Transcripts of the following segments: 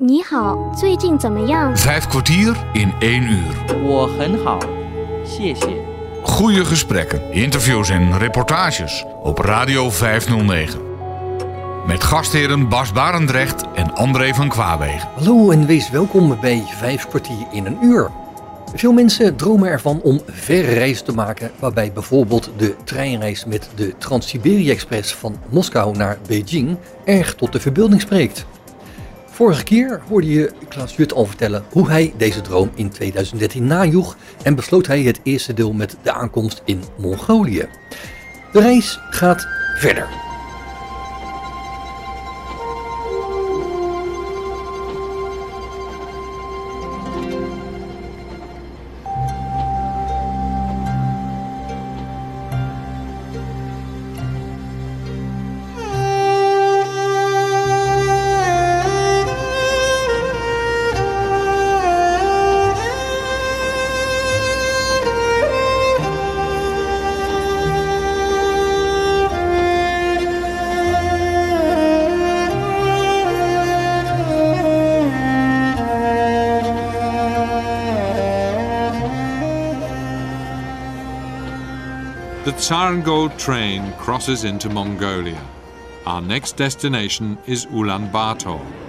你好，最近怎么样？ Vijf kwartier in één uur. 我很好，谢谢。 Goede gesprekken, interviews en reportages op Radio 509. Met gastheren Bas Barendrecht en André van Kwaabegen. Hallo en wees welkom bij Vijf kwartier in een uur. Veel mensen dromen ervan om verre reizen te maken, waarbij bijvoorbeeld de treinreis met de Trans-Siberië Express van Moskou naar Beijing erg tot de verbeelding spreekt. Vorige keer hoorde je Klaas Jut al vertellen hoe hij deze droom in 2013 najoeg en besloot hij het eerste deel met de aankomst in Mongolië. De reis gaat verder. The Tsarangold train crosses into Mongolia. Our next destination is Ulaanbaatar.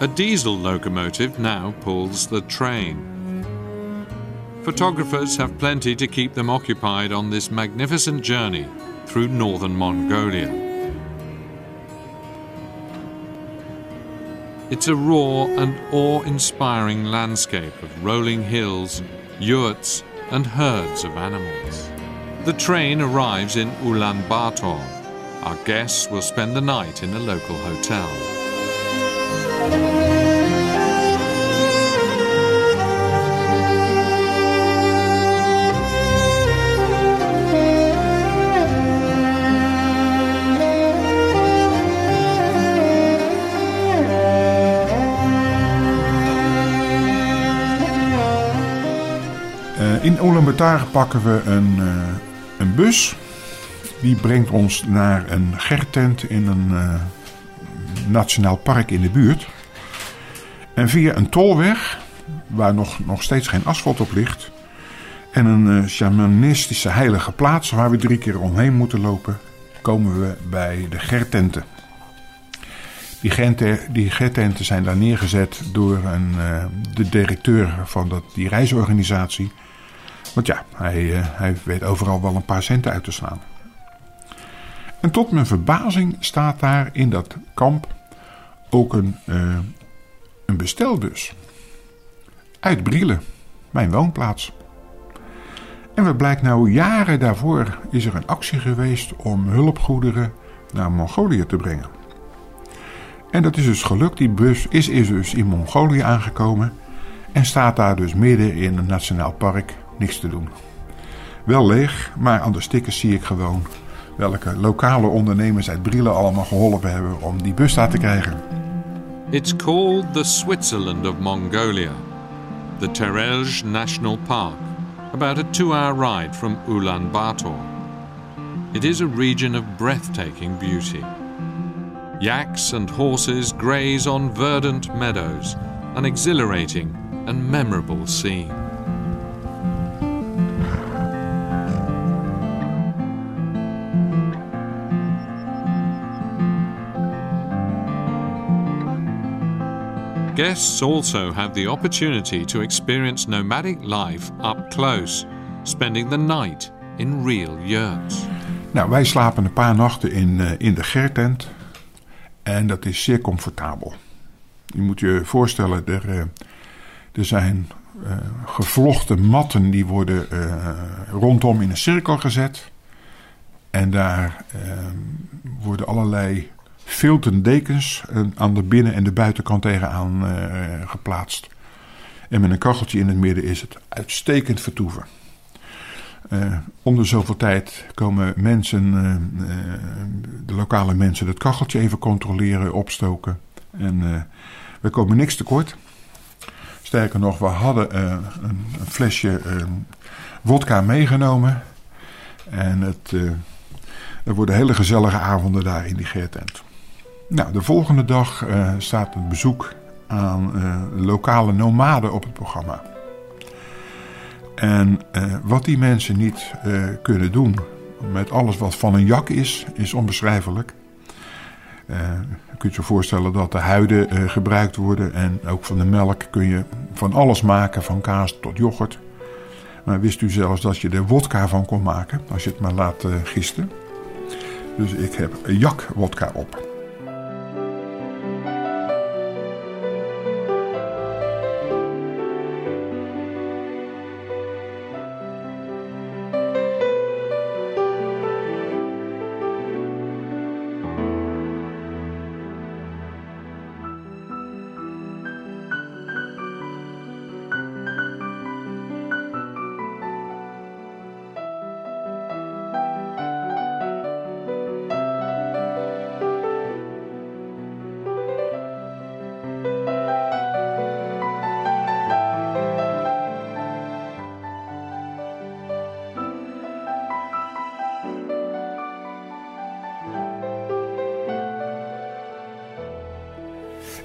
A diesel locomotive now pulls the train. Photographers have plenty to keep them occupied on this magnificent journey through northern Mongolia. It's a raw and awe inspiring landscape of rolling hills, yurts, and herds of animals. The train arrives in Ulaanbaatar. Our guests will spend the night in a local hotel. In Ulaanbaatar pakken we een, eh, een bus. Die brengt ons naar een gertent in een eh, nationaal park in de buurt. En via een tolweg, waar nog, nog steeds geen asfalt op ligt... en een eh, shamanistische heilige plaats waar we drie keer omheen moeten lopen... komen we bij de gertenten. Die, die gertenten zijn daar neergezet door een, de directeur van dat, die reisorganisatie... Want ja, hij, eh, hij weet overal wel een paar centen uit te slaan. En tot mijn verbazing staat daar in dat kamp ook een, eh, een bestelbus. Uit Brielen, mijn woonplaats. En wat blijkt nou, jaren daarvoor is er een actie geweest om hulpgoederen naar Mongolië te brengen. En dat is dus gelukt. Die bus is, is dus in Mongolië aangekomen. En staat daar dus midden in een nationaal park niks te doen. Wel leeg, maar aan de stickers zie ik gewoon welke lokale ondernemers uit Brielen allemaal geholpen hebben om die bus daar te krijgen. It's called the Switzerland of Mongolia, the Terelj National Park, about a two hour ride from Ulaanbaatar. It is a region of breathtaking beauty. Yaks and horses graze on verdant meadows, an exhilarating and memorable scene. Guests also have the opportunity to experience nomadic life up close, spending the night in real yurts. Nou, wij slapen een paar nachten in, eh, in de gertent. En dat is zeer comfortabel. Je moet je voorstellen, er, eh, er zijn eh, gevlochten matten die worden rondom in een cirkel gezet. En daar worden allerlei filten dekens eh, aan de binnen- en de buitenkant tegenaan eh, geplaatst. En met een kacheltje in het midden is het uitstekend vertoeven. Uh, om de zoveel tijd komen mensen, uh, de lokale mensen, het kacheltje even controleren, opstoken. En we komen niks tekort. Sterker nog, we hadden een, een, flesje wodka meegenomen. En het, er worden hele gezellige avonden daar in die geertent. Nou, de volgende dag staat een bezoek aan lokale nomaden op het programma. En uh, wat die mensen niet kunnen doen met alles wat van een jak is, is onbeschrijfelijk. Je kunt je voorstellen dat de huiden gebruikt worden en ook van de melk kun je van alles maken, van kaas tot yoghurt. Maar wist u zelfs dat je er wodka van kon maken, als je het maar laat gisten. Dus ik heb jak wodka op.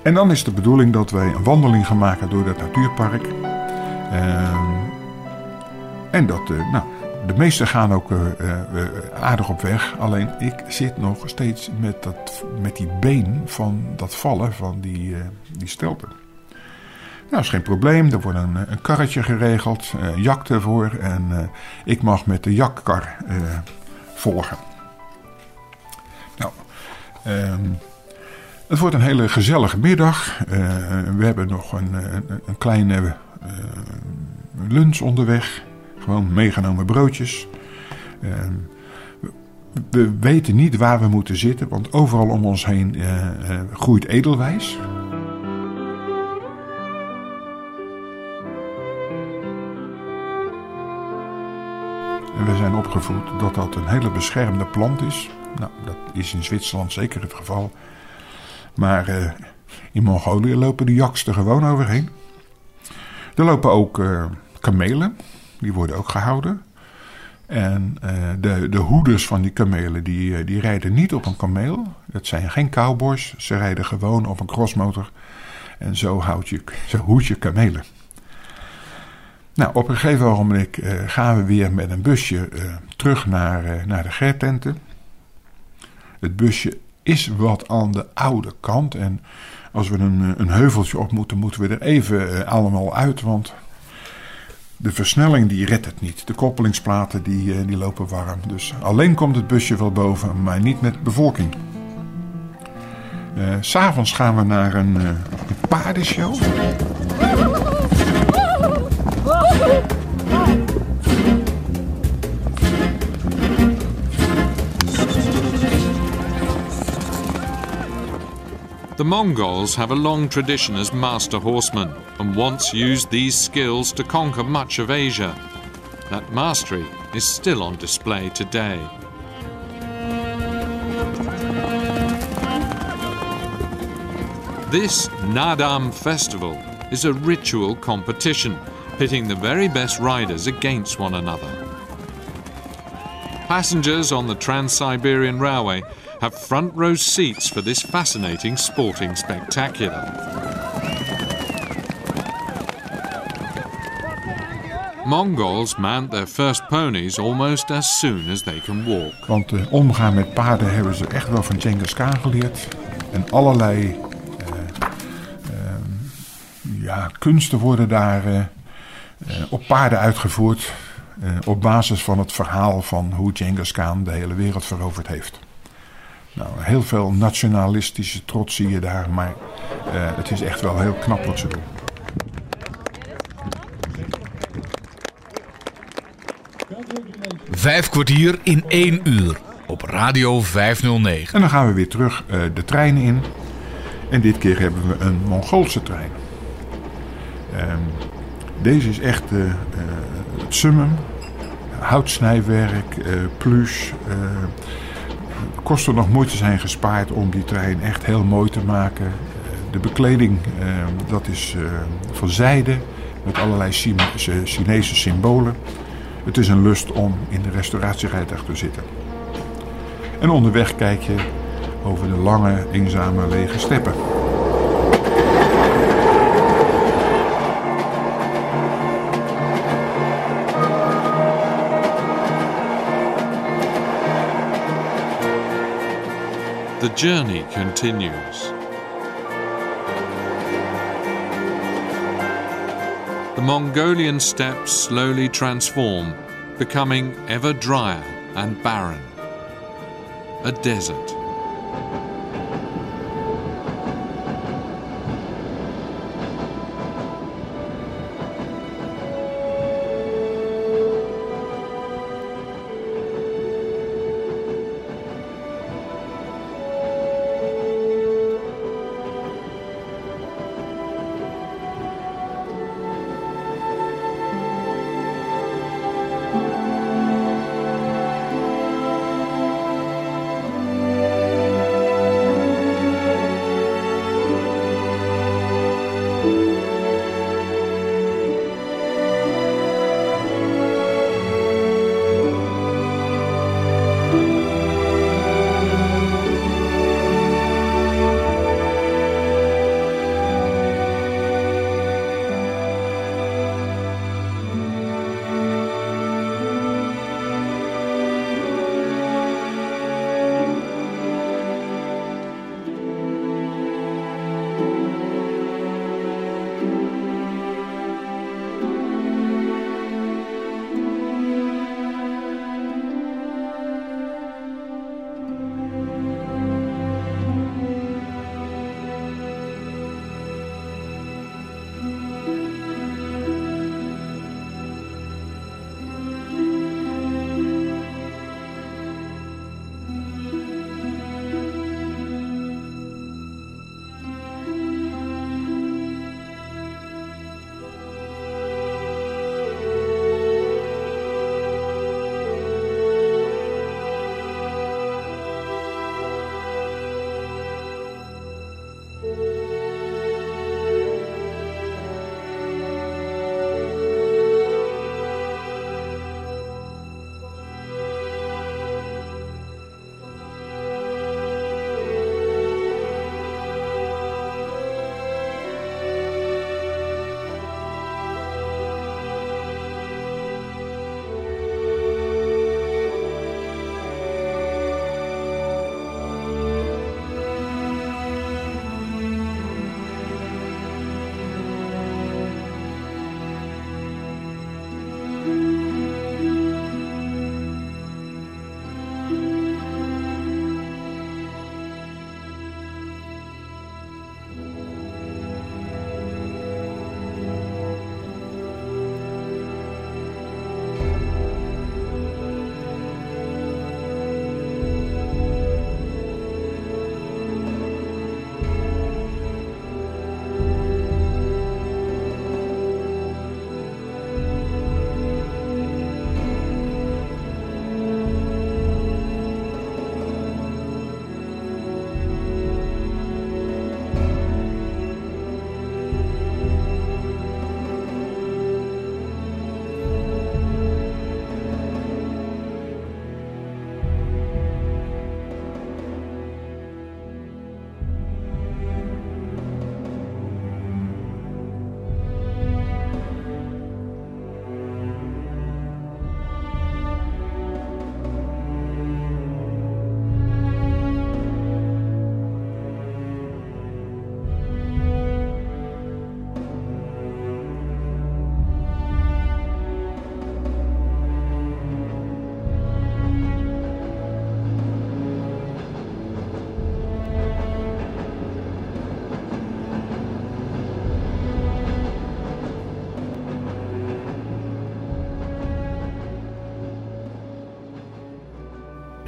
En dan is de bedoeling dat wij een wandeling gaan maken door het natuurpark. Uh, en dat, uh, nou, de meesten gaan ook uh, aardig op weg. Alleen ik zit nog steeds met, dat, met die been van dat vallen van die, die stelten. Nou, is geen probleem. Er wordt een, een karretje geregeld, een jak ervoor. En ik mag met de jakkar volgen. Nou, ehm, het wordt een hele gezellige middag. Uh, we hebben nog een, een, een kleine uh, lunch onderweg. Gewoon meegenomen broodjes. We weten niet waar we moeten zitten, want overal om ons heen groeit edelwijs. En we zijn opgevoed dat dat een hele beschermde plant is. Nou, dat is in Zwitserland zeker het geval. Maar uh, in Mongolië lopen de jaks er gewoon overheen. Er lopen ook uh, kamelen, die worden ook gehouden. En uh, de, de hoeders van die kamelen, die, die rijden niet op een kameel. Dat zijn geen cowboys, ze rijden gewoon op een crossmotor. En zo, houd je, zo hoed je kamelen. Nou, op een gegeven ogenblik gaan we weer met een busje terug naar, naar de gertenten. Het busje is wat aan de oude kant. En als we een, eh, een heuveltje op moeten, moeten we er even uh, allemaal uit. Want de versnelling die redt het niet. De koppelingsplaten die, uh, die lopen warm. Dus alleen komt het busje wel boven, maar niet met bevolking. Uh, S'avonds gaan we naar een, een paardenshow. The Mongols have a long tradition as master horsemen and once used these skills to conquer much of Asia. That mastery is still on display today. This Nadam festival is a ritual competition pitting the very best riders against one another. Passengers on the Trans Siberian Railway have front row seats for this fascinating sporting spectacular. Mongols mount their first ponies almost as soon as they can walk. Want omgaan met paarden hebben ze echt wel van Genghis Khan geleerd. En allerlei uh, uh, ja, kunsten worden daar eh, op paarden uitgevoerd. op basis van het verhaal van hoe Genghis Khan de hele wereld veroverd heeft. Nou, heel veel nationalistische trots zie je daar, maar uh, het is echt wel heel knap wat ze doen. Vijf kwartier in één uur op Radio 509. En dan gaan we weer terug uh, de trein in. En dit keer hebben we een Mongoolse trein. Uh, deze is echt uh, het summum. houtsnijwerk. Uh, kosten nog moeite zijn gespaard om die trein echt heel mooi te maken. de bekleding, dat is van zijde met allerlei Chinese symbolen. Het is een lust om in de restauratierijtuig te zitten. En onderweg kijk je over de lange, eenzame, lege steppen. The journey continues. The Mongolian steppes slowly transform, becoming ever drier and barren. A desert.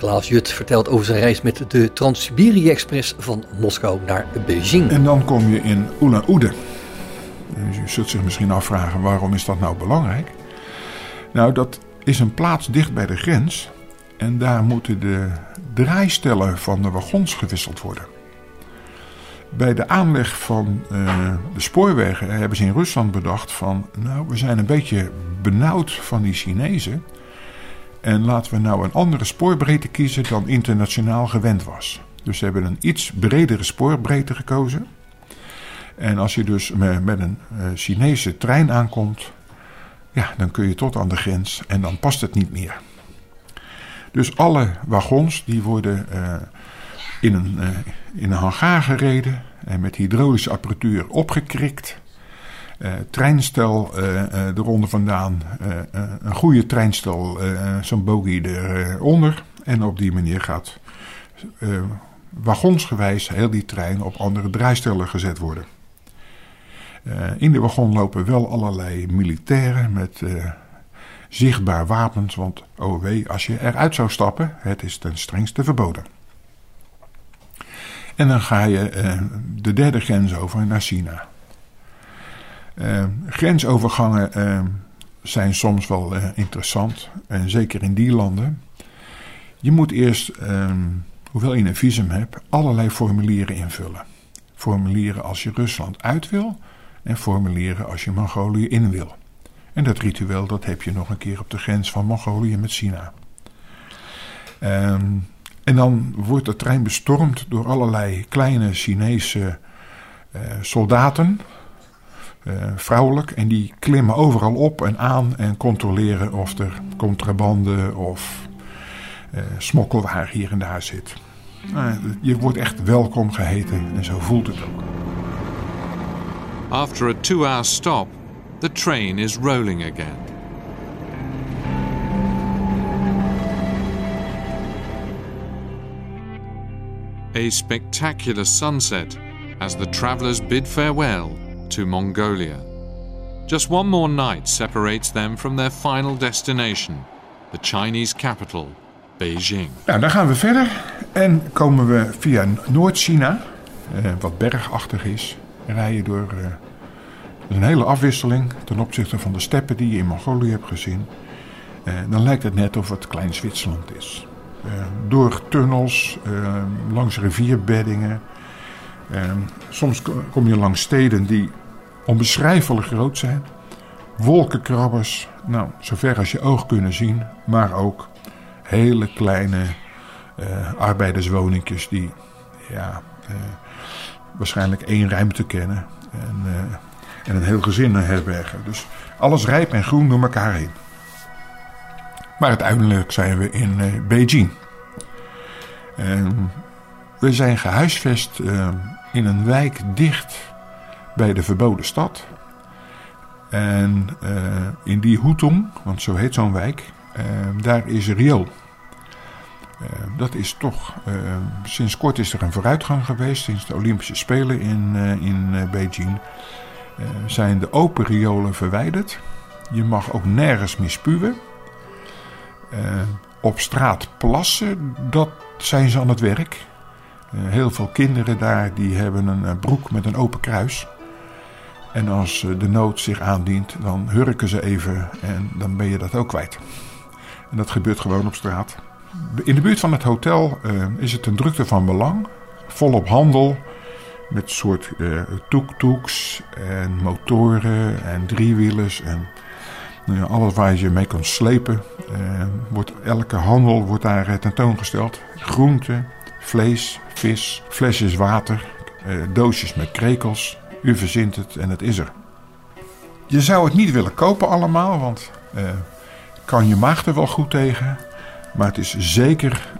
Klaas Jut vertelt over zijn reis met de Trans-Siberië Express van Moskou naar Beijing. En dan kom je in Ulan-Ude. Dus je zult zich misschien afvragen waarom is dat nou belangrijk? Nou, dat is een plaats dicht bij de grens. En daar moeten de draaistellen van de wagons gewisseld worden. Bij de aanleg van uh, de spoorwegen hebben ze in Rusland bedacht van... nou, we zijn een beetje benauwd van die Chinezen... en laten we nou een andere spoorbreedte kiezen dan internationaal gewend was. Dus ze hebben een iets bredere spoorbreedte gekozen. En als je dus met een uh, Chinese trein aankomt... ja, dan kun je tot aan de grens en dan past het niet meer. Dus alle wagons die worden uh, in, een, uh, in een hangaar gereden en met hydraulische apparatuur opgekrikt. Uh, treinstel eronder vandaan, een goede treinstel, zo'n bogie eronder. En op die manier gaat wagonsgewijs heel die trein op andere draaistellen gezet worden. in de wagon lopen wel allerlei militairen met zichtbaar wapens, want oh wee, als je eruit zou stappen, het is ten strengste verboden. En dan ga je eh, de derde grens over naar China. Uh, grensovergangen uh, zijn soms wel interessant, en zeker in die landen. Je moet eerst, hoewel je een visum hebt, allerlei formulieren invullen. Formulieren als je Rusland uit wil en formulieren als je Mongolië in wil. En dat ritueel dat heb je nog een keer op de grens van Mongolië met China. Um, en dan wordt de trein bestormd door allerlei kleine Chinese soldaten, vrouwelijk. En die klimmen overal op en aan en controleren of er contrabande of uh, smokkelwaar hier en daar zit. je wordt echt welkom geheten en zo voelt het ook. After a two-hour stop, the train is rolling again. A spectacular sunset as the travellers bid farewell to Mongolia. Just one more night separates them from their final destination, the Chinese capital, Beijing. Nou, dan gaan we verder en komen we via Noord-China, eh, wat bergachtig is, rijden door eh, een hele afwisseling ten opzichte van de steppen die je in Mongolië hebt gezien. Eh, dan lijkt het net of het klein Zwitserland is. Eh, door tunnels, eh, langs rivierbeddingen. Eh, soms kom je langs steden die onbeschrijfelijk groot zijn. Wolkenkrabbers, nou, zover als je oog kunnen zien. Maar ook hele kleine uh, arbeiderswoningjes die ja, uh, waarschijnlijk één ruimte kennen. En uh, en een heel gezin herbergen. Dus alles rijp en groen door elkaar heen. Maar uiteindelijk zijn we in uh, Beijing. we zijn gehuisvest uh, in een wijk dicht bij de verboden stad. En uh, in die Hutong, want zo heet zo'n wijk, daar is riool. dat is toch, sinds kort is er een vooruitgang geweest, sinds de Olympische Spelen in, in Beijing. Eh, zijn de open riolen verwijderd. Je mag ook nergens meer spuwen. Op straat plassen, dat zijn ze aan het werk. Uh, heel veel kinderen daar die hebben een broek met een open kruis. En als de nood zich aandient, dan hurken ze even en dan ben je dat ook kwijt. En dat gebeurt gewoon op straat. In de buurt van het hotel is het een drukte van belang. Volop handel, met soort uh, tuk-tuks en motoren en driewielers en nou ja, alles waar je mee kan slepen. Wordt, elke handel wordt daar eh, tentoongesteld. Groenten, vlees, vis, flesjes water, uh, doosjes met krekels. U verzint het en het is er. Je zou het niet willen kopen allemaal, want kan je maag er wel goed tegen. Maar het is zeker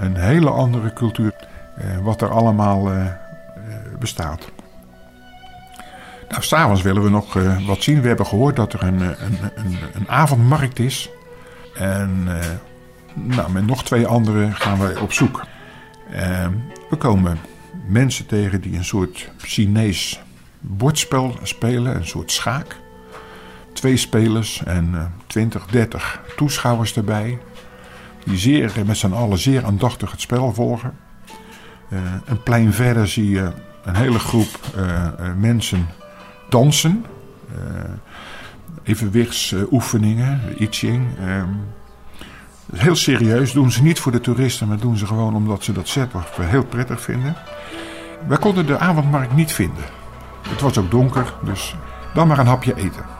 een hele andere cultuur. wat er allemaal bestaat. Nou, s'avonds willen we nog wat zien. We hebben gehoord dat er een, een, een, een avondmarkt is. En nou, met nog twee anderen gaan we op zoek. Uh, we komen mensen tegen die een soort Chinees bordspel spelen, een soort schaak. Twee spelers en 20, 30 toeschouwers erbij. Die zeer, met z'n allen zeer aandachtig het spel volgen. een plein verder zie je een hele groep uh, mensen dansen. Uh, evenwichtsoefeningen, I Ching. Ehm, heel serieus, doen ze niet voor de toeristen, maar doen ze gewoon omdat ze dat set heel prettig vinden. Wij konden de avondmarkt niet vinden. Het was ook donker, dus dan maar een hapje eten.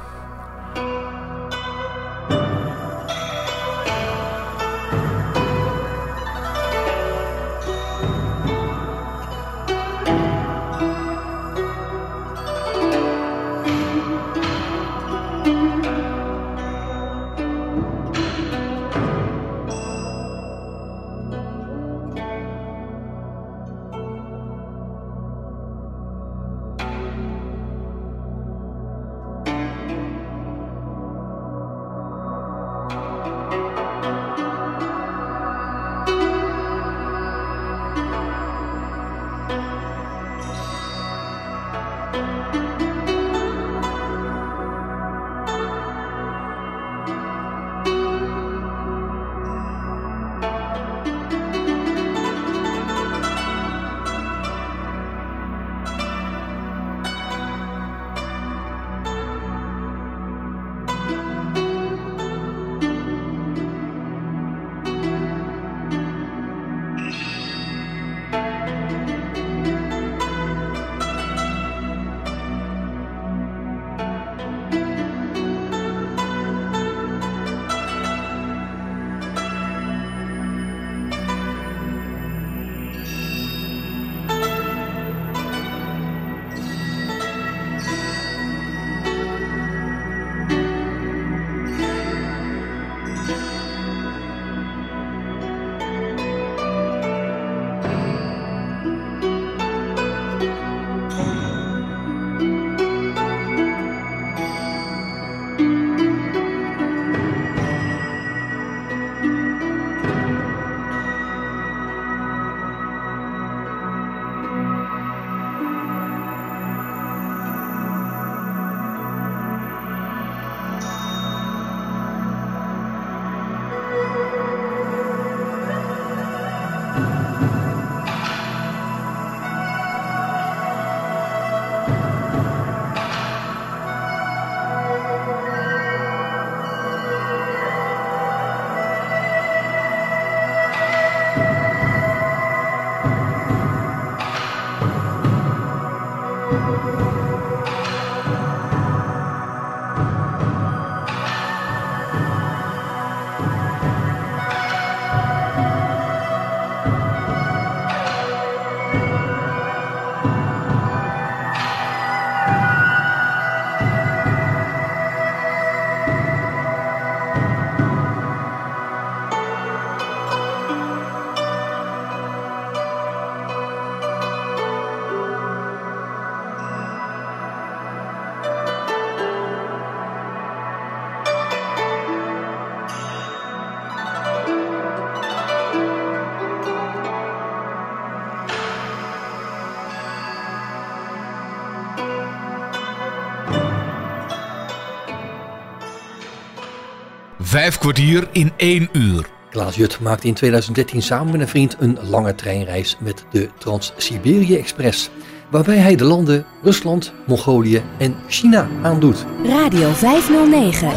Vijf kwartier in één uur. Klaas Jut maakte in 2013 samen met een vriend een lange treinreis met de Trans-Siberië Express. Waarbij hij de landen Rusland, Mongolië en China aandoet. Radio 509.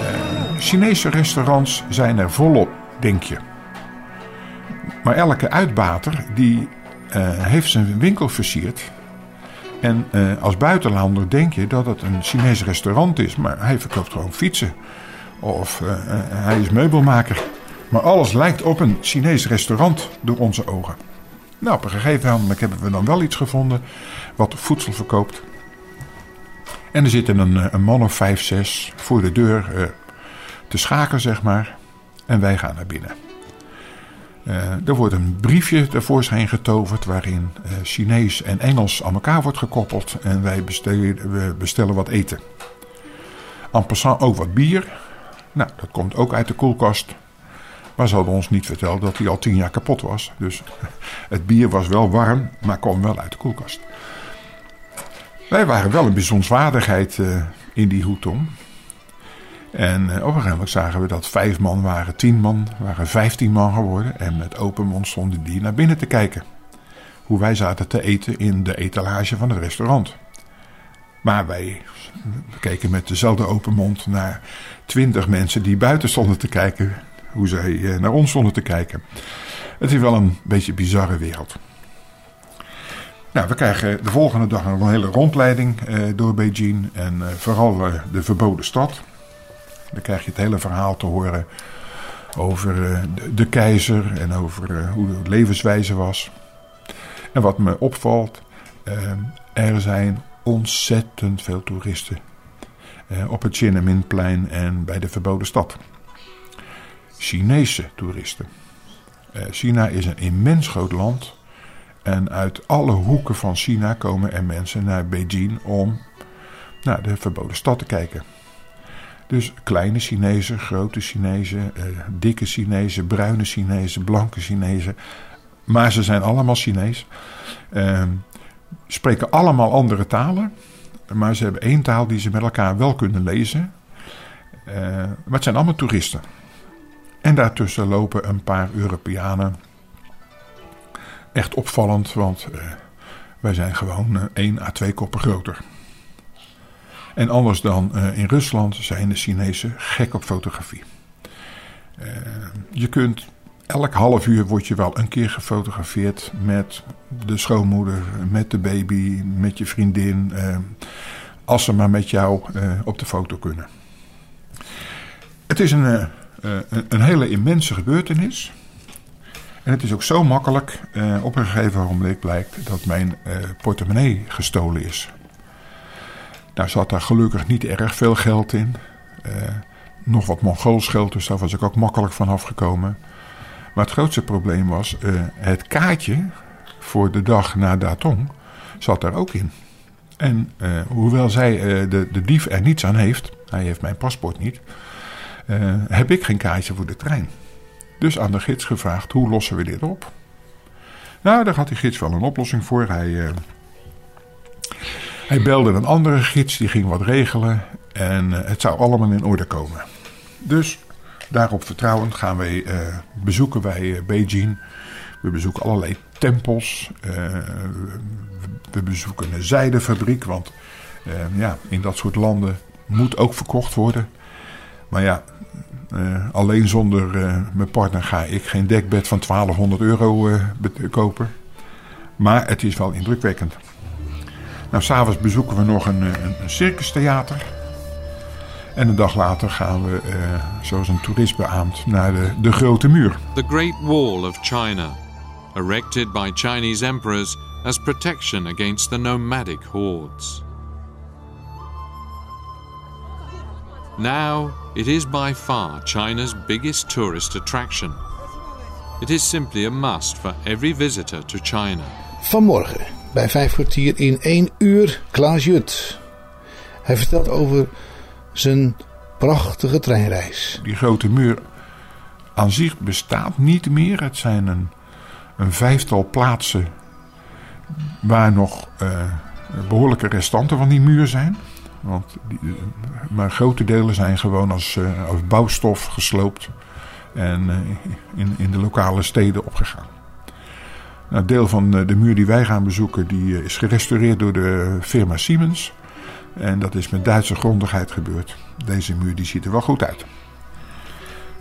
Chinese restaurants zijn er volop, denk je. Maar elke uitbater die eh, heeft zijn winkel versierd. En eh, als buitenlander denk je dat het een Chinees restaurant is, maar hij verkoopt gewoon fietsen. Of eh, eh, hij is meubelmaker. Maar alles lijkt op een Chinees restaurant door onze ogen. Nou, op een gegeven moment hebben we dan wel iets gevonden wat voedsel verkoopt. En er zit een, eh, een man of vijf, zes voor de deur uh, te schaken, zeg maar. En wij gaan naar binnen. Er wordt een briefje tevoorschijn getoverd waarin uh, Chinees en Engels aan elkaar wordt gekoppeld. En wij bestellen, we bestellen wat eten. En passant ook wat bier. Nou, dat komt ook uit de koelkast. Maar ze hadden ons niet verteld dat hij al tien jaar kapot was. Dus het bier was wel warm, maar kwam wel uit de koelkast. Wij waren wel een bijzonswaardigheid uh, in die hoetom. En uh, op een gegeven moment zagen we dat vijf man waren, tien man, waren vijftien man geworden. En met open mond stonden die naar binnen te kijken. Hoe wij zaten te eten in de etalage van het restaurant. Maar wij keken met dezelfde open mond naar twintig mensen die buiten stonden te kijken. Hoe zij eh, naar ons stonden te kijken. Het is wel een beetje een bizarre wereld. Nou, we krijgen de volgende dag nog een hele rondleiding eh, door Beijing. En eh, vooral eh, de verboden stad. Dan krijg je het hele verhaal te horen over eh, de, de keizer en over hoe de levenswijze was. En wat me opvalt, er zijn ontzettend veel toeristen eh, op het Tiananmenplein en bij de verboden stad. Chinese toeristen. Eh, China is een immens groot land. En uit alle hoeken van China komen er mensen naar Beijing om naar de verboden stad te kijken. Dus kleine Chinezen, grote Chinezen, eh, dikke Chinezen, bruine Chinezen, blanke Chinezen. Maar ze zijn allemaal Chinees. Spreken allemaal andere talen. Maar ze hebben één taal die ze met elkaar wel kunnen lezen. Eh, maar het zijn allemaal toeristen. En daartussen lopen een paar Europeanen. Echt opvallend, want eh, wij zijn gewoon eh, 1 à 2 koppen groter. En anders dan in Rusland zijn de Chinezen gek op fotografie. Je kunt elk half uur word je wel een keer gefotografeerd met de schoonmoeder, met de baby, met je vriendin. eh, als ze maar met jou eh, op de foto kunnen. Het is een, eh, een, een hele immense gebeurtenis. En het is ook zo makkelijk. op een gegeven moment blijkt dat mijn portemonnee gestolen is. Daar zat daar gelukkig niet erg veel geld in. Nog wat Mongools geld, dus daar was ik ook makkelijk van afgekomen. Maar het grootste probleem was, eh, het kaartje voor de dag na Datong zat daar ook in. En eh, hoewel zij, eh, de, de dief er niets aan heeft, hij heeft mijn paspoort niet, heb ik geen kaartje voor de trein. Dus aan de gids gevraagd, hoe lossen we dit op? Nou, daar had die gids wel een oplossing voor. Hij, hij belde een andere gids, die ging wat regelen. En het zou allemaal in orde komen. Dus daarop vertrouwend gaan wij, eh, bezoeken wij eh, Beijing. We bezoeken allerlei tempels. Eh, we bezoeken een zijdefabriek. Want ja, in dat soort landen moet ook verkocht worden. Maar ja, alleen zonder mijn partner ga ik geen dekbed van 1200 euro kopen. Maar het is wel indrukwekkend. Nou, s'avonds bezoeken we nog een, een, een circustheater. En een dag later gaan we, eh, zoals een toerist beaamt, naar de, de Grote Muur. The Great Wall of China, erected by Chinese emperors as protection against the nomadic hordes. Now, it is by far China's biggest tourist attraction. It is simply a must for every visitor to China. Vanmorgen bij vijf kwartier in één uur Klaas Jut. Hij vertelt over zijn prachtige treinreis. Die Grote Muur aan zich bestaat niet meer. Het zijn een, een vijftal plaatsen waar nog eh, behoorlijke restanten van die muur zijn. Want die, eh, maar grote delen zijn gewoon als, eh, als bouwstof gesloopt en in, in de lokale steden opgegaan. Nou, deel van de muur die wij gaan bezoeken die is gerestaureerd door de firma Siemens. En dat is met Duitse grondigheid gebeurd. Deze muur die ziet er wel goed uit.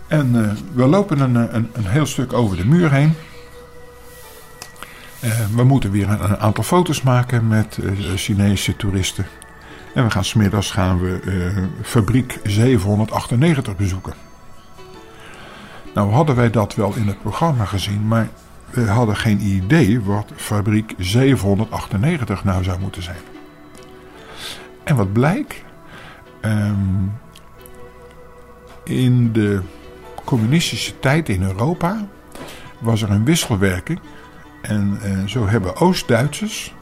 En eh, we lopen een, een, een heel stuk over de muur heen. Eh, we moeten weer een, aantal foto's maken met eh, Chinese toeristen. En we gaan smiddags gaan we eh, fabriek 798 bezoeken. Nou hadden wij dat wel in het programma gezien, maar we hadden geen idee wat fabriek 798 nou zou moeten zijn. En wat blijkt, ehm, in de communistische tijd in Europa was er een wisselwerking. En eh, zo hebben Oost-Duitsers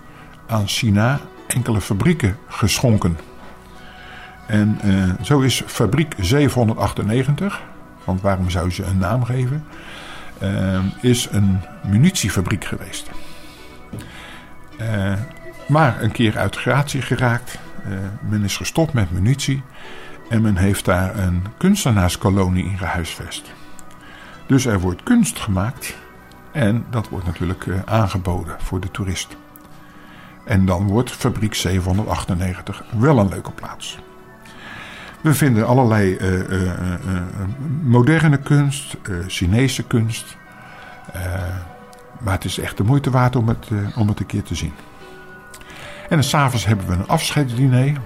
aan China enkele fabrieken geschonken. En eh, zo is fabriek 798, want waarom zou ze een naam geven, eh, is een munitiefabriek geweest. Eh, maar een keer uit gratie geraakt. Eh, men is gestopt met munitie. En men heeft daar een kunstenaarskolonie in gehuisvest. Dus er wordt kunst gemaakt. En dat wordt natuurlijk eh, aangeboden voor de toerist. En dan wordt fabriek 798 wel een leuke plaats. We vinden allerlei uh, moderne kunst, Chinese kunst. maar het is echt de moeite waard om het, om het een keer te zien. En s'avonds hebben we een afscheidsdiner.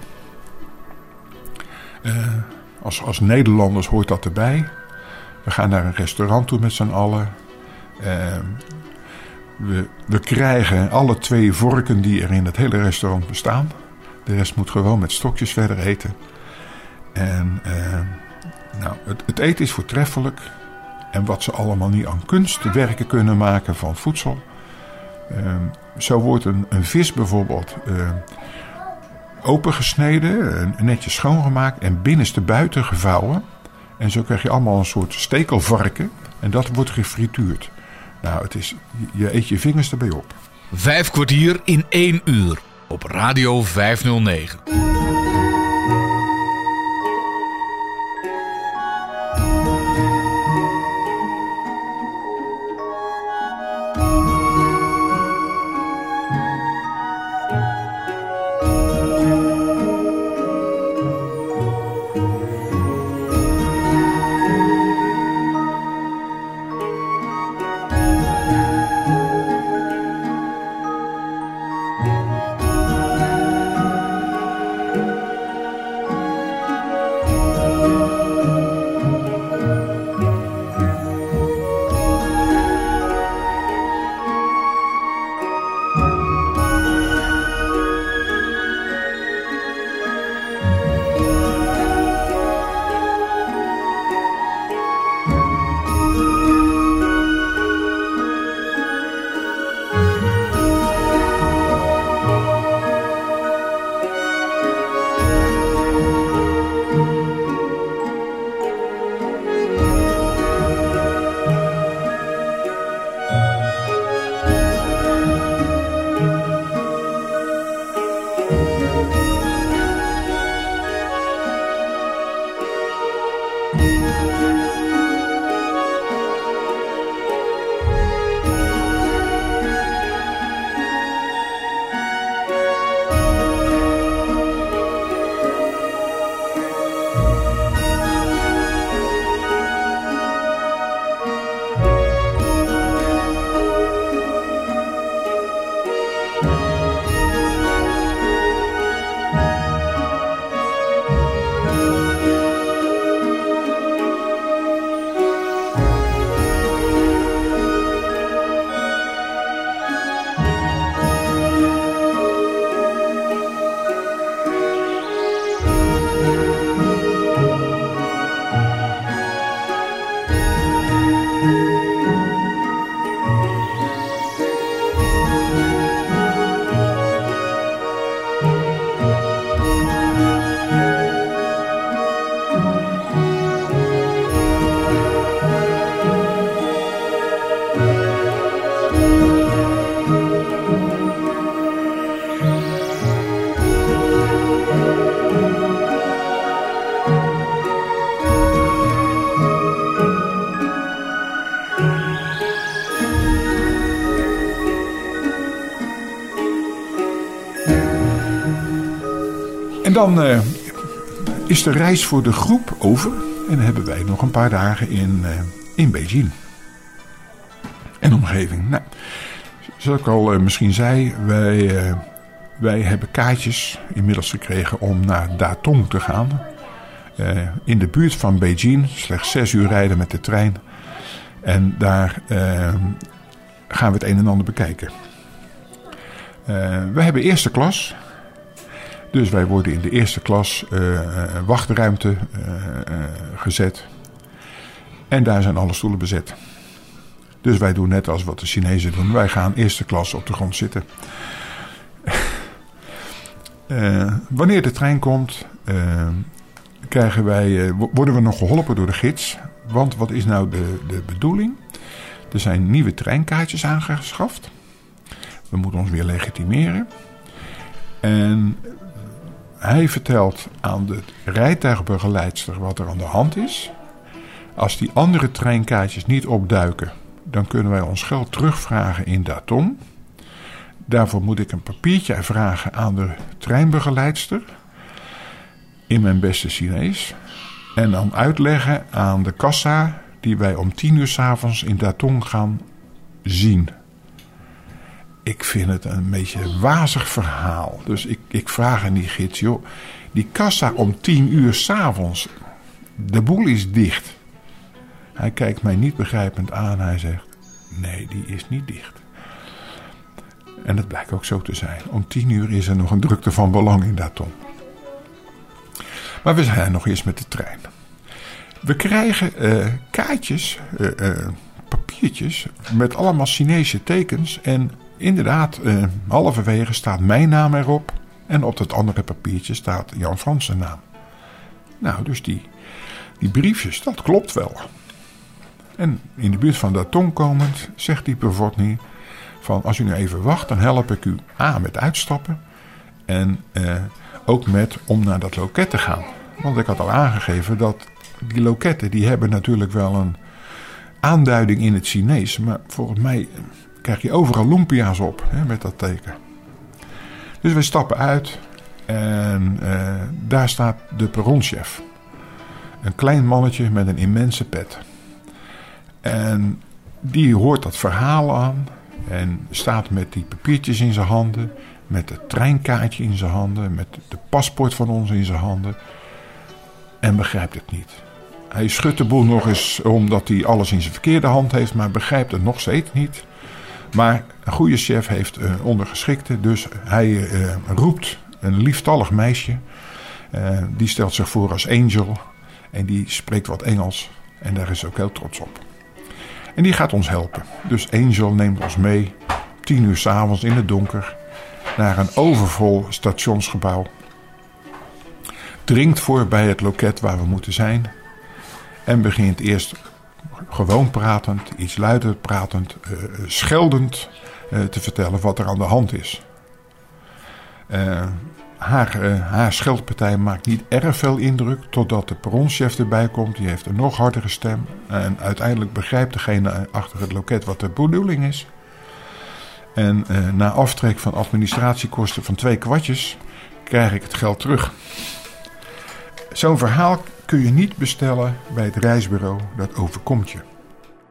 als, als Nederlanders hoort dat erbij. We gaan naar een restaurant toe met z'n allen. we, we krijgen alle twee vorken die er in het hele restaurant bestaan. De rest moet gewoon met stokjes verder eten. En uh, nou, het, het, eten is voortreffelijk. En wat ze allemaal niet aan kunstwerken kunnen maken van voedsel. Zo wordt een, een vis bijvoorbeeld uh, opengesneden, netjes schoongemaakt en binnenste buiten gevouwen. En zo krijg je allemaal een soort stekelvarken. En dat wordt gefrituurd. Nou, het is, je eet je vingers erbij op. Vijf kwartier in één uur op Radio 509. Dan uh, is de reis voor de groep over. En hebben wij nog een paar dagen in, uh, in Beijing. En omgeving. Nou, zoals ik al uh, misschien zei, wij, wij hebben kaartjes inmiddels gekregen om naar Datong te gaan. in de buurt van Beijing, slechts zes uur rijden met de trein. En daar gaan we het een en ander bekijken. we hebben eerste klas. Dus wij worden in de eerste klas uh, wachtruimte uh, gezet. En daar zijn alle stoelen bezet. Dus wij doen net als wat de Chinezen doen. Wij gaan eerste klas op de grond zitten. wanneer de trein komt, krijgen wij, worden we nog geholpen door de gids. Want wat is nou de, de bedoeling? Er zijn nieuwe treinkaartjes aangeschaft. We moeten ons weer legitimeren. En hij vertelt aan de rijtuigbegeleidster wat er aan de hand is. Als die andere treinkaartjes niet opduiken, dan kunnen wij ons geld terugvragen in Daton. Daarvoor moet ik een papiertje vragen aan de treinbegeleidster. In mijn beste Chinees. En dan uitleggen aan de kassa die wij om tien uur s'avonds in Datong gaan zien. Ik vind het een beetje een wazig verhaal. Dus ik, ik vraag aan die gids, joh, die kassa om tien uur s'avonds, de boel is dicht. Hij kijkt mij niet begrijpend aan. Hij zegt, nee, die is niet dicht. En dat blijkt ook zo te zijn. Om tien uur is er nog een drukte van belang in Datong. Maar we zijn nog eerst met de trein. We krijgen uh, kaartjes, uh, uh, papiertjes met allemaal Chinese tekens. En inderdaad, halverwege staat mijn naam erop. En op dat andere papiertje staat Jan Fransen naam. Nou, dus die, die briefjes, dat klopt wel. En in de buurt van Datong komend zegt die Pervotny van als u nu even wacht, dan help ik u A met uitstappen en ook met om naar dat loket te gaan. Want ik had al aangegeven dat die loketten die hebben natuurlijk wel een aanduiding in het Chinees. Maar volgens mij krijg je overal lumpia's op hè, met dat teken. Dus we stappen uit en uh, daar staat de perronchef. Een klein mannetje met een immense pet. En die hoort dat verhaal aan en staat met die papiertjes in zijn handen, met het treinkaartje in zijn handen, met de paspoort van ons in zijn handen en begrijpt het niet. Hij schudt de boel nog eens omdat hij alles in zijn verkeerde hand heeft, maar begrijpt het nog steeds niet. Maar een goede chef heeft eh, ondergeschikte, dus hij uh, roept een lieftallig meisje. Uh, die stelt zich voor als Angel en die spreekt wat Engels en daar is ook heel trots op. En die gaat ons helpen. Dus Angel neemt ons mee, tien uur s'avonds in het donker, naar een overvol stationsgebouw. Dringt voor bij het loket waar we moeten zijn en begint eerst gewoon pratend, iets luider pratend, uh, scheldend uh, te vertellen wat er aan de hand is. Uh, haar, haar scheldpartij maakt niet erg veel indruk totdat de perronchef erbij komt. Die heeft een nog hardere stem. En uiteindelijk begrijpt degene achter het loket wat de bedoeling is. En na aftrek van administratiekosten van twee kwartjes krijg ik het geld terug. Zo'n verhaal kun je niet bestellen bij het reisbureau. Dat overkomt je.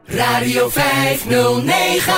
Radio 509.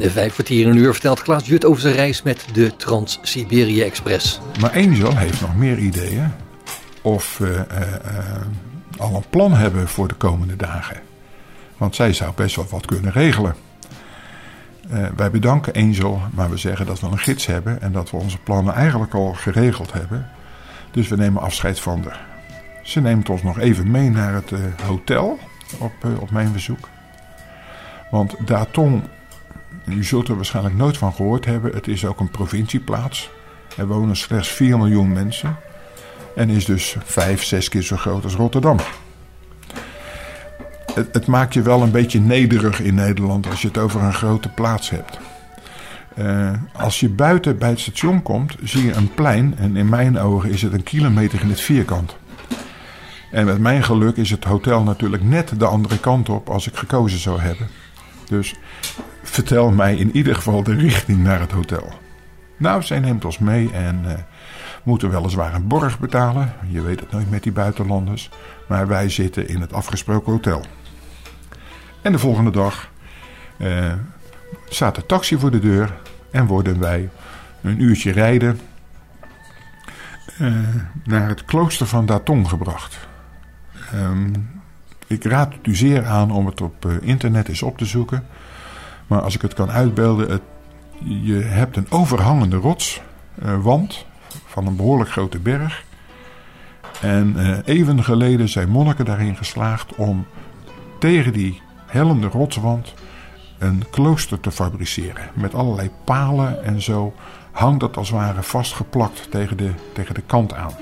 In vijf kwartier een uur vertelt Klaas Jut over zijn reis met de Trans-Siberië Express. Maar Angel heeft nog meer ideeën. Of uh, al een plan hebben voor de komende dagen. Want zij zou best wel wat kunnen regelen. Uh, wij bedanken Angel, maar we zeggen dat we een gids hebben en dat we onze plannen eigenlijk al geregeld hebben. Dus we nemen afscheid van haar. Ze neemt ons nog even mee naar het hotel op, op mijn verzoek. Want Datong u zult er waarschijnlijk nooit van gehoord hebben. Het is ook een provincieplaats. Er wonen slechts 4 miljoen mensen en is dus 5, 6 keer zo groot als Rotterdam. Het, het maakt je wel een beetje nederig in Nederland als je het over een grote plaats hebt. Uh, als je buiten bij het station komt, zie je een plein. En in mijn ogen is het een kilometer in het vierkant. En met mijn geluk is het hotel natuurlijk net de andere kant op als ik gekozen zou hebben. Dus vertel mij in ieder geval de richting naar het hotel. Nou, zij neemt ons mee en uh, moeten weliswaar een borg betalen. Je weet het nooit met die buitenlanders. Maar wij zitten in het afgesproken hotel. En de volgende dag uh, staat de taxi voor de deur en worden wij een uurtje rijden uh, naar het klooster van Datong gebracht. Um, ik raad het u zeer aan om het op internet eens op te zoeken. Maar als ik het kan uitbeelden, het, je hebt een overhangende rotswand uh, van een behoorlijk grote berg. En even geleden zijn monniken daarin geslaagd om tegen die hellende rotswand een klooster te fabriceren. Met allerlei palen en zo hangt dat als het ware vastgeplakt tegen de, tegen de kant aan.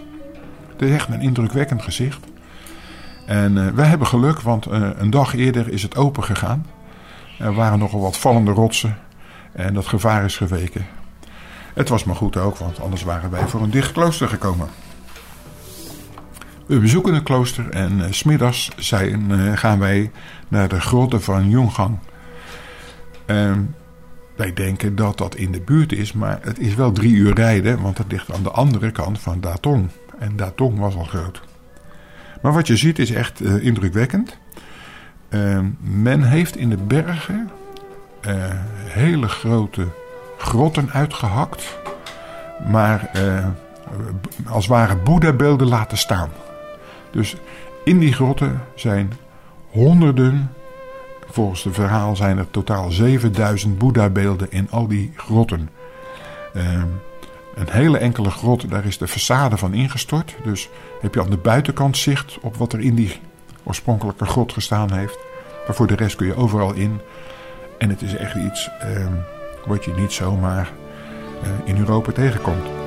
Het is echt een indrukwekkend gezicht. En uh, wij hebben geluk, want een dag eerder is het open gegaan. Er waren nogal wat vallende rotsen en dat gevaar is geweken. Het was maar goed ook, want anders waren wij voor een dicht klooster gekomen. We bezoeken het klooster en uh, smiddags zijn, gaan wij naar de grotten van Yonggang. Um, wij denken dat dat in de buurt is, maar het is wel drie uur rijden, want het ligt aan de andere kant van Datong. En Datong was al groot. Maar wat je ziet is echt uh, indrukwekkend. Uh, men heeft in de bergen uh, hele grote grotten uitgehakt, maar eh, als ware Boeddha-beelden laten staan. Dus in die grotten zijn honderden Volgens het verhaal zijn er totaal 7000 Boeddha-beelden in al die grotten. Uh, een hele enkele grot, daar is de façade van ingestort. Dus heb je aan de buitenkant zicht op wat er in die oorspronkelijke grot gestaan heeft. Maar voor de rest kun je overal in. En het is echt iets uh, wat je niet zomaar uh, in Europa tegenkomt.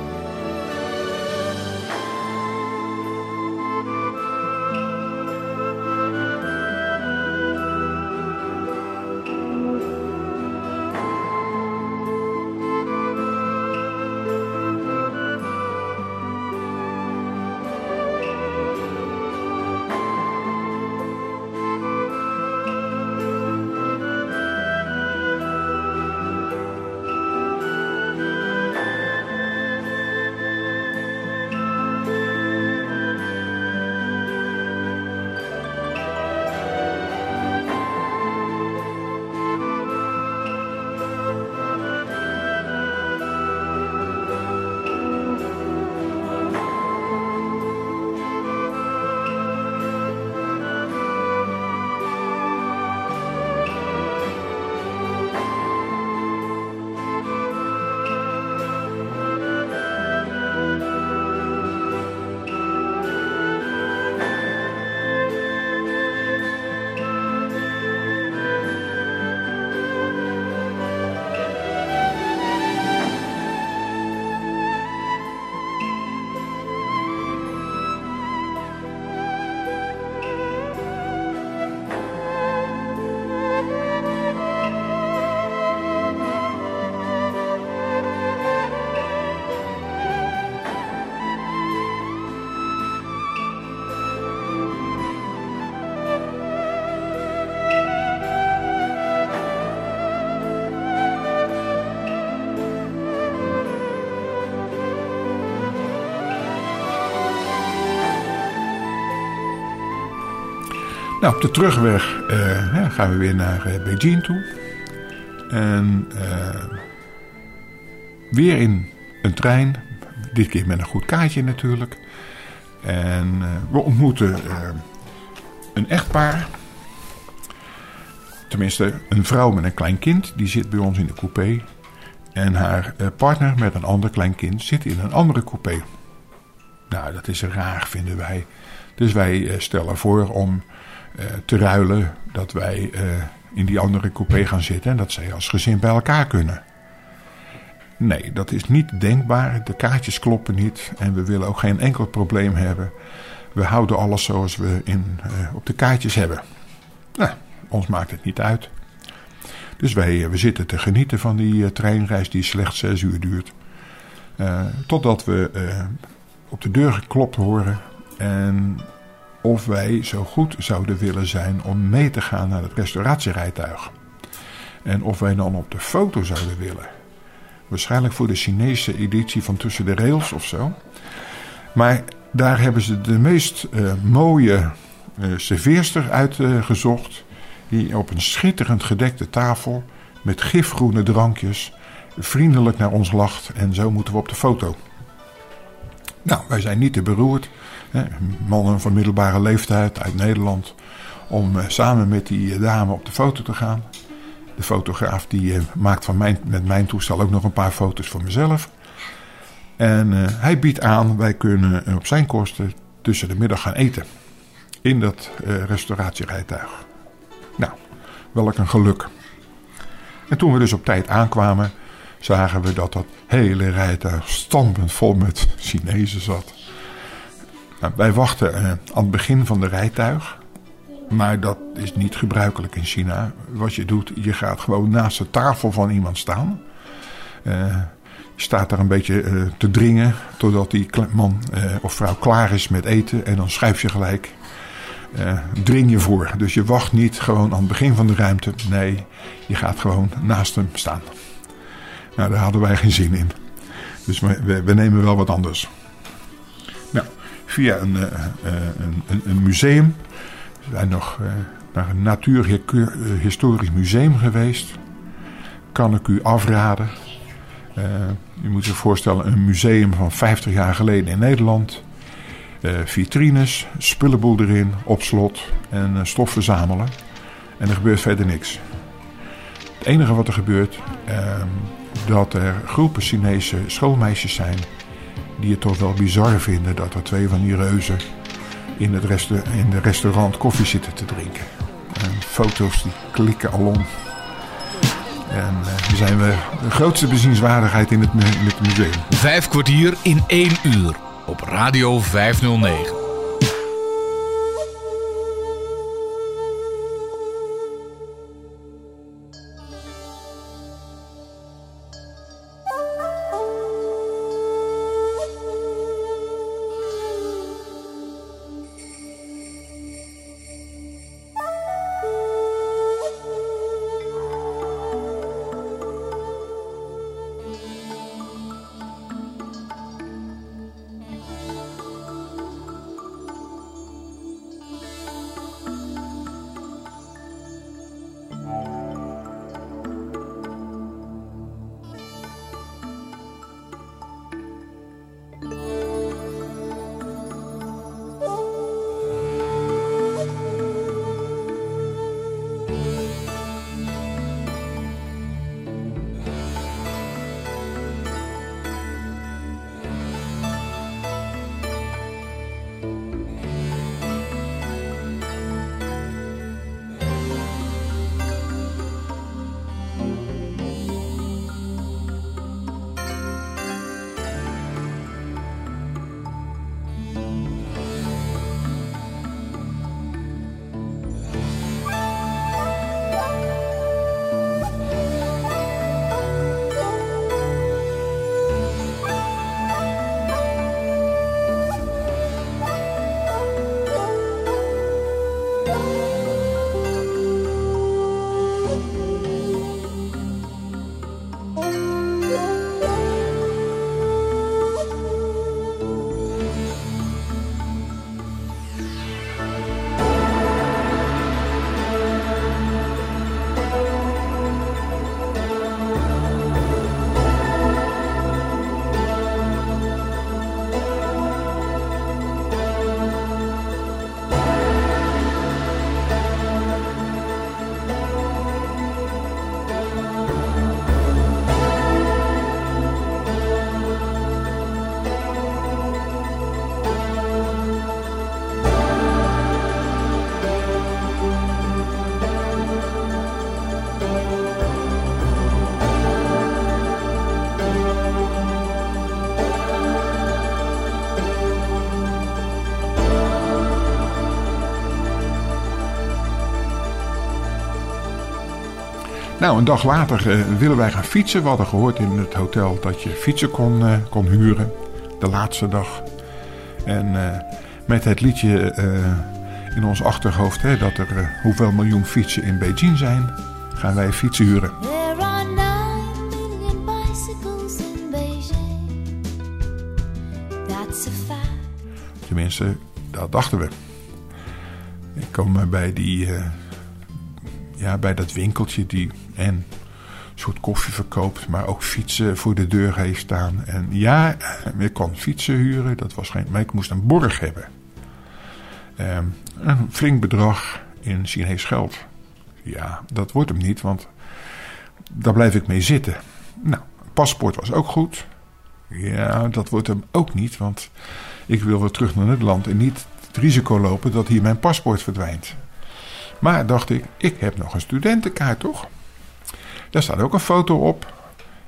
Nou, op de terugweg ja, gaan we weer naar uh, Beijing toe. En uh, weer in een trein. Dit keer met een goed kaartje natuurlijk. En we ontmoeten een echtpaar. Tenminste, een vrouw met een klein kind. Die zit bij ons in de coupé. En haar partner met een ander klein kind zit in een andere coupé. Nou, dat is raar, vinden wij. Dus wij stellen voor om te ruilen. Dat wij uh, in die andere coupé gaan zitten en dat zij als gezin bij elkaar kunnen. Nee, dat is niet denkbaar. De kaartjes kloppen niet en we willen ook geen enkel probleem hebben. We houden alles zoals we in, uh, op de kaartjes hebben. Nou, ons maakt het niet uit. Dus wij we zitten te genieten van die treinreis die slechts zes uur duurt. totdat we op de deur geklopt horen en of wij zo goed zouden willen zijn om mee te gaan naar het restauratierijtuig. En of wij dan op de foto zouden willen. Waarschijnlijk voor de Chinese editie van Tussen de Rails of zo. Maar daar hebben ze de meest uh, mooie uh, serveerster uitgezocht. Die op een schitterend gedekte tafel met gifgroene drankjes vriendelijk naar ons lacht. En zo moeten we op de foto. Nou, wij zijn niet te beroerd. Hè, mannen van middelbare leeftijd uit Nederland. Om samen met die dame op de foto te gaan. De fotograaf die uh, maakt van mijn, met mijn toestel ook nog een paar foto's voor mezelf. En hij biedt aan, wij kunnen op zijn kosten tussen de middag gaan eten. In dat uh, restauratierijtuig. Nou, welk een geluk. En toen we dus op tijd aankwamen, zagen we dat dat hele rijtuig stampend vol met Chinezen zat. Nou, wij wachten aan het begin van de rijtuig. Maar dat is niet gebruikelijk in China. Wat je doet, je gaat gewoon naast de tafel van iemand staan. Uh, je staat daar een beetje uh, te dringen totdat die man uh, of vrouw klaar is met eten. En dan schuif je gelijk, dring je voor. Dus je wacht niet gewoon aan het begin van de ruimte. Nee, je gaat gewoon naast hem staan. Nou, daar hadden wij geen zin in. Dus we, we nemen wel wat anders. Nou, via een, een, een, een museum we zijn nog uh, naar een natuurhistorisch museum geweest. Kan ik u afraden. Uh, u moet zich voorstellen, een museum van 50 jaar geleden in Nederland. Uh, vitrines, spullenboel erin, op slot en stof verzamelen. En er gebeurt verder niks. Het enige wat er gebeurt, ehm, dat er groepen Chinese schoolmeisjes zijn die het toch wel bizar vinden dat er twee van die reuzen in het restaurant koffie zitten te drinken. En foto's die klikken alom. En uh, we zijn we de grootste bezienswaardigheid in het, in het museum. Vijf kwartier in één uur op Radio 509. Nou, een dag later eh, willen wij gaan fietsen. We hadden gehoord in het hotel dat je fietsen kon, eh, kon huren. De laatste dag. En eh, met het liedje in ons achterhoofd hè, dat er hoeveel miljoen fietsen in Beijing zijn, gaan wij fietsen huren. Tenminste, dat dachten we. Ik kom bij die, ja, bij dat winkeltje die en een soort koffie verkoopt, maar ook fietsen voor de deur heeft staan. En ja, ik kon fietsen huren, dat was geen, maar ik moest een borg hebben. Ehm, een flink bedrag in Chinees geld. Ja, dat wordt hem niet, want daar blijf ik mee zitten. Nou, paspoort was ook goed. Ja, dat wordt hem ook niet, want ik wil weer terug naar Nederland en niet het risico lopen dat hier mijn paspoort verdwijnt. Maar dacht ik, ik heb nog een studentenkaart toch? Daar staat ook een foto op.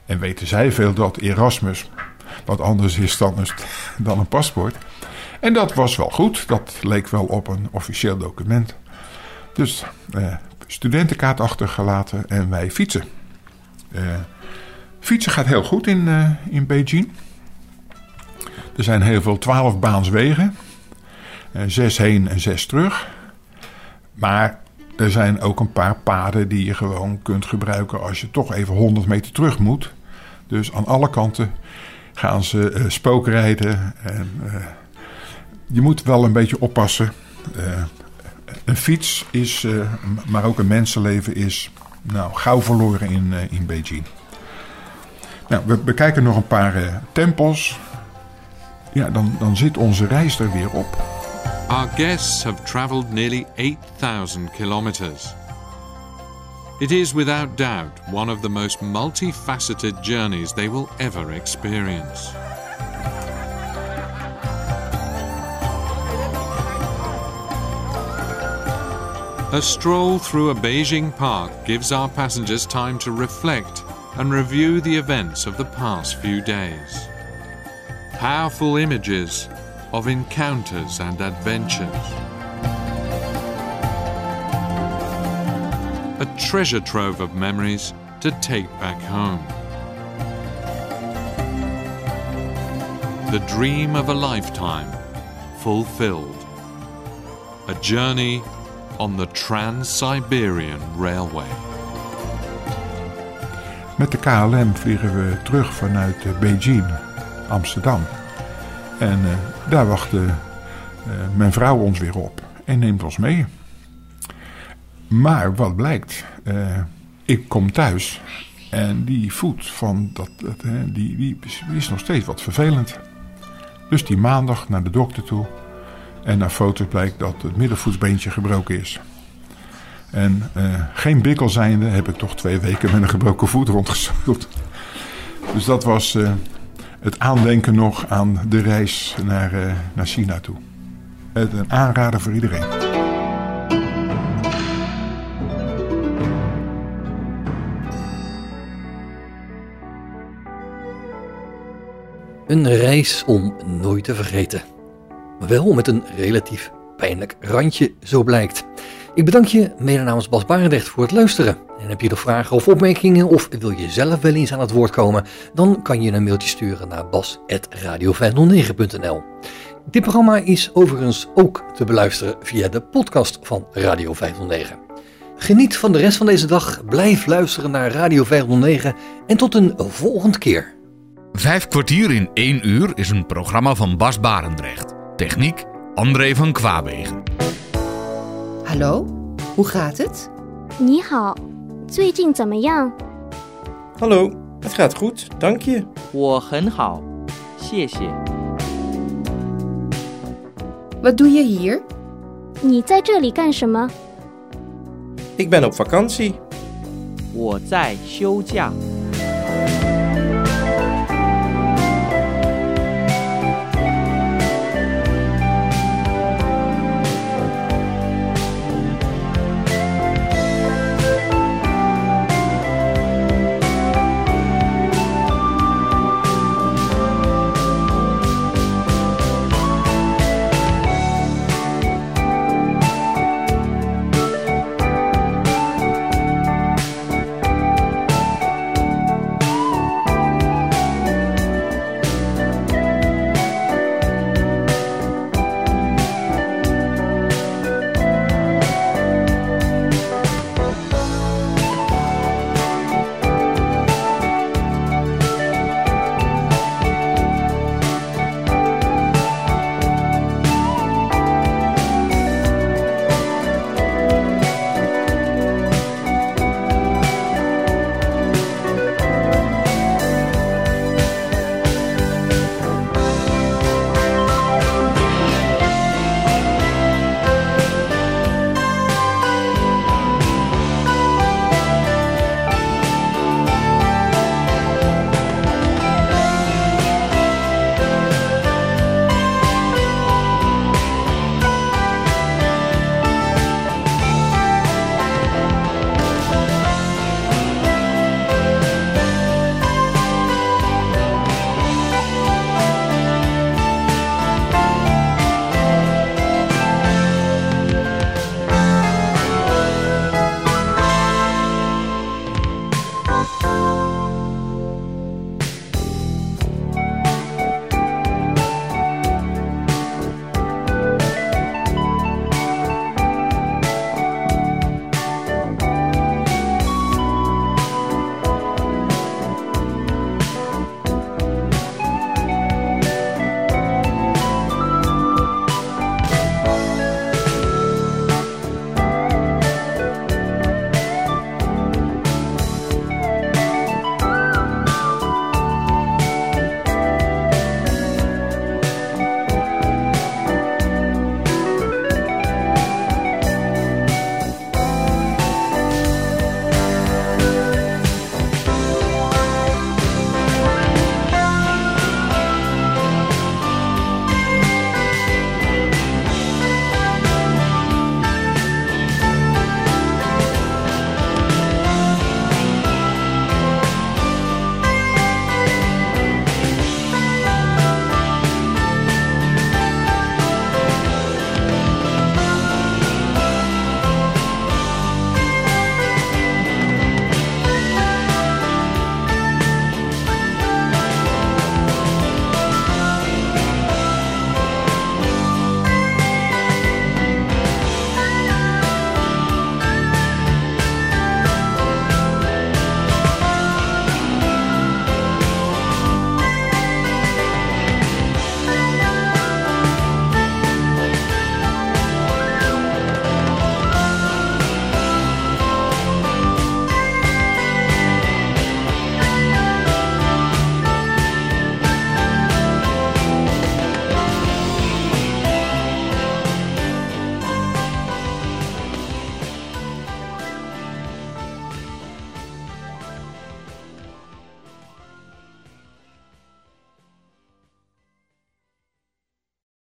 En weten zij veel dat Erasmus wat anders is dan een, dan een paspoort. En dat was wel goed. Dat leek wel op een officieel document. Dus eh, studentenkaart achtergelaten en wij fietsen. Eh, fietsen gaat heel goed in, eh, in Beijing. Er zijn heel veel 12 baanswegen. Eh, zes heen en zes terug. Maar er zijn ook een paar paden die je gewoon kunt gebruiken als je toch even 100 meter terug moet. Dus aan alle kanten gaan ze eh, spookrijden. En, eh, je moet wel een beetje oppassen. Eh, een fiets is, maar ook een mensenleven is nou, gauw verloren in, in Beijing. Nou, we bekijken nog een paar tempels. Ja, dan, dan zit onze reis er weer op. Our guests have traveled nearly 8,000 kilometers. It is without doubt one of the most multifaceted journeys they will ever experience. A stroll through a Beijing park gives our passengers time to reflect and review the events of the past few days. Powerful images of encounters and adventures. A treasure trove of memories to take back home. The dream of a lifetime fulfilled. A journey on the Trans Siberian Railway. Met de KLM vliegen we terug vanuit Beijing, Amsterdam. En eh, daar wachtte eh, mijn vrouw ons weer op en neemt ons mee. Maar wat blijkt, eh, ik kom thuis en die voet van dat, die, is nog steeds wat vervelend. Dus die maandag naar de dokter toe en naar foto's blijkt dat het middenvoetsbeentje gebroken is. En eh, geen bikkel zijnde heb ik toch twee weken met een gebroken voet rondgezocht. Dus dat was eh, het aandenken nog aan de reis naar, eh, naar China toe. Het een aanrader voor iedereen. Een reis om nooit te vergeten. Maar wel met een relatief pijnlijk randje, zo blijkt. Ik bedank je mede namens Bas Barendrecht voor het luisteren. En heb je nog vragen of opmerkingen of wil je zelf wel eens aan het woord komen, dan kan je een mailtje sturen naar bas.radio509.nl. Dit programma is overigens ook te beluisteren via de podcast van Radio 509. Geniet van de rest van deze dag, blijf luisteren naar Radio 509 en tot een volgende keer. Vijf kwartier in één uur is een programma van Bas Barendrecht. Techniek André van Kwaabegen. Hallo, hoe gaat het? Ni hao, zuijing yang? Hallo, het gaat goed, dank je. Wo hen hao, xie Wat doe je hier? Ni zai zheli gan? Ik ben op vakantie. Wo zai xiu jia.